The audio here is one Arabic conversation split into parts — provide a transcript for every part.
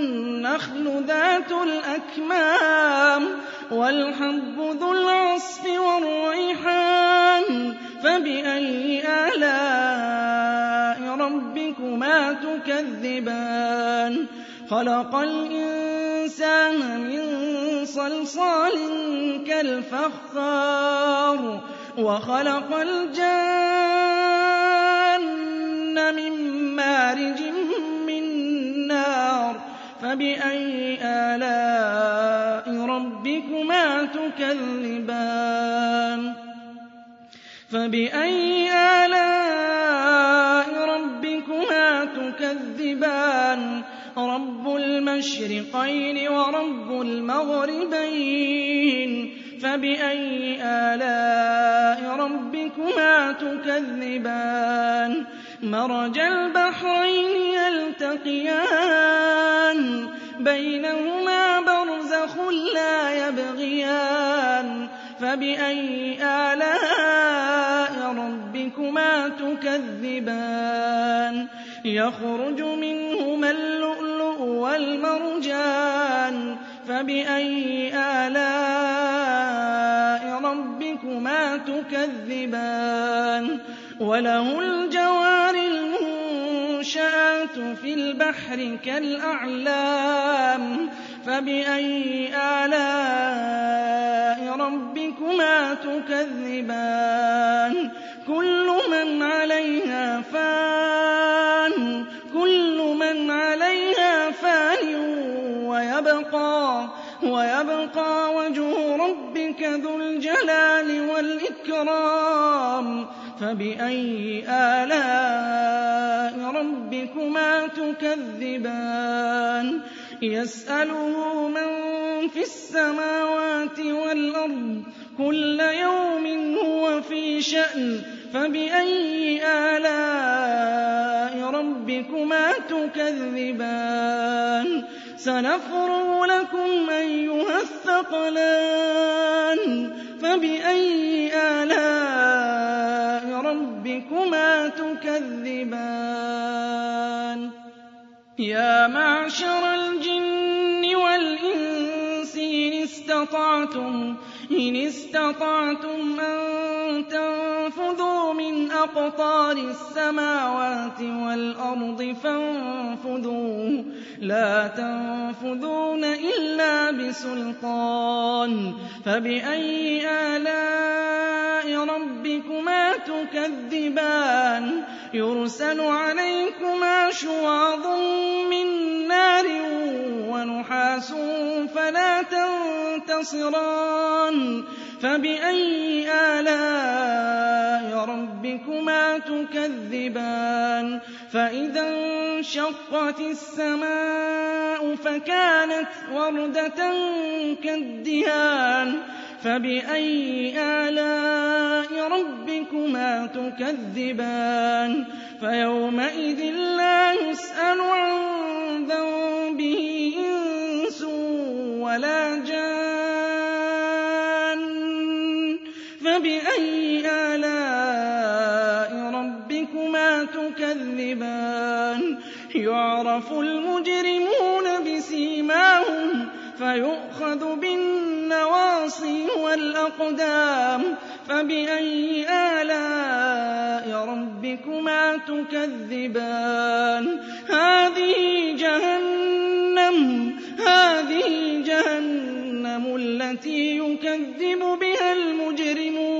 والنخل ذات الأكمام والحب ذو العصف والريحان فبأي آلاء ربكما تكذبان؟ خلق الإنسان من صلصال كالفخار وخلق الجان من مارج فبأي آلاء ربكما تكذبان؟ فبأي آلاء ربكما تكذبان؟ رب المشرقين ورب المغربين. فبأي آلاء ربكما تكذبان؟ مرج البحرين يلتقيان بينهما برزخ لا يبغيان. فبأي آلاء ربكما تكذبان؟ يخرج منهما اللؤلؤ والمرجان. فبأي آلاء ربكما تكذبان؟ وله الجوار المنشآت في البحر كالأعلام فبأي آلاء ربكما تكذبان؟ كل من عليها فان كل من عليها فان ويبقى ويبقى وجه ربك ذو الجلال والإكرام. فبأي آلاء ربكما تكذبان؟ يسأله من في السماوات والأرض كل يوم هو في شأن. فبأي آلاء ربكما تكذبان؟ سنفرغ لكم أيها الثقلان فبأي آلاء ربكما تكذبان؟ يا معشر الجن والإنس إن استطعتم إن استطعتم أن تنفذوا من أقطار السماوات والأرض فانفذوا لا تنفذون إلا بسلطان. فبأي آلاء ربكما تكذبان؟ يرسل عليكما شواظ من نار ونحاس فلا تنتصران. فبأي آلاء ربكما تكذبان؟ فإذا انشقت السماء فكانت وردة كالدهان. فبأي آلاء ربكما تكذبان؟ فيومئذ لا يسأل عن ذنبه إنس ولا جان فبأي آلاء ربكما تكذبان يعرف المجرمون بسيماهم فيؤخذ بالنواصي والأقدام فبأي آلاء ربكما تكذبان هذه جهنم هذه جهنم التي يكذب بها المجرمون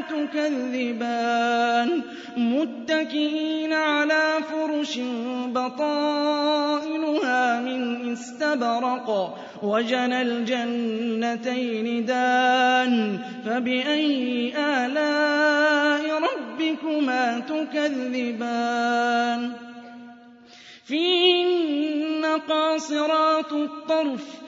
تُكَذِّبَانِ. مُتَّكِئِينَ عَلَىٰ فُرُشٍ بَطَائِنُهَا مِنْ إِسْتَبْرَقٍ. وَجَنَى الْجَنَّتَيْنِ دَانٍ. فَبِأَيِّ آلَاءِ رَبِّكُمَا تُكَذِّبَانِ؟ فِيهِنَّ قَاصِرَاتُ الطَّرْفِ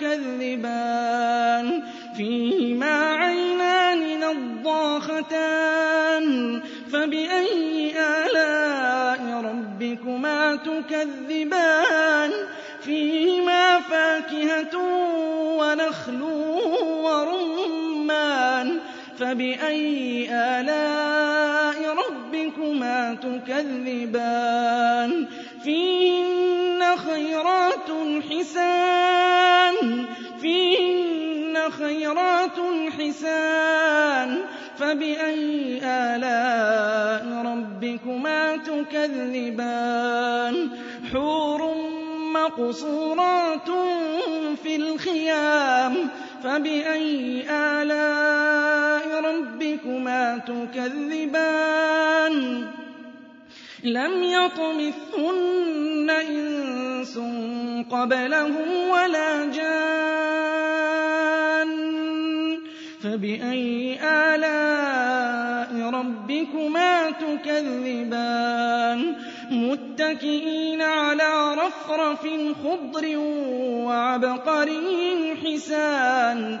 تُكَذِّبَانِ فِيهِمَا عَيْنَانِ نَضَّاخَتَانِ فَبِأَيِّ آلَاءِ رَبِّكُمَا تُكَذِّبَانِ فِيهِمَا فَاكِهَةٌ وَنَخْلٌ وَرُمَّانٌ فَبِأَيِّ آلَاءِ رَبِّكُمَا تُكَذِّبَانِ فِيهِنَّ خَيْرَاتٌ حِسَانٌ. فِيهِنَّ خَيْرَاتٌ حِسَانٌ. فَبِأَيِّ آلَاءِ رَبِّكُمَا تُكَذِّبَانِ؟ حُورٌ مَّقْصُورَاتٌ فِي الْخِيَامِ. فَبِأَيِّ آلَاءِ رَبِّكُمَا تُكَذِّبَانِ؟ لَمْ يَطْمِثْهُنَّ إِنسٌ قَبْلَهُمْ وَلَا جَانٌّ فَبِأَيِّ آلَاءِ رَبِّكُمَا تُكَذِّبَانِ؟ مُتَّكِئِينَ عَلَىٰ رَفْرَفٍ خُضْرٍ وَعَبْقَرِيٍّ حِسَانٍ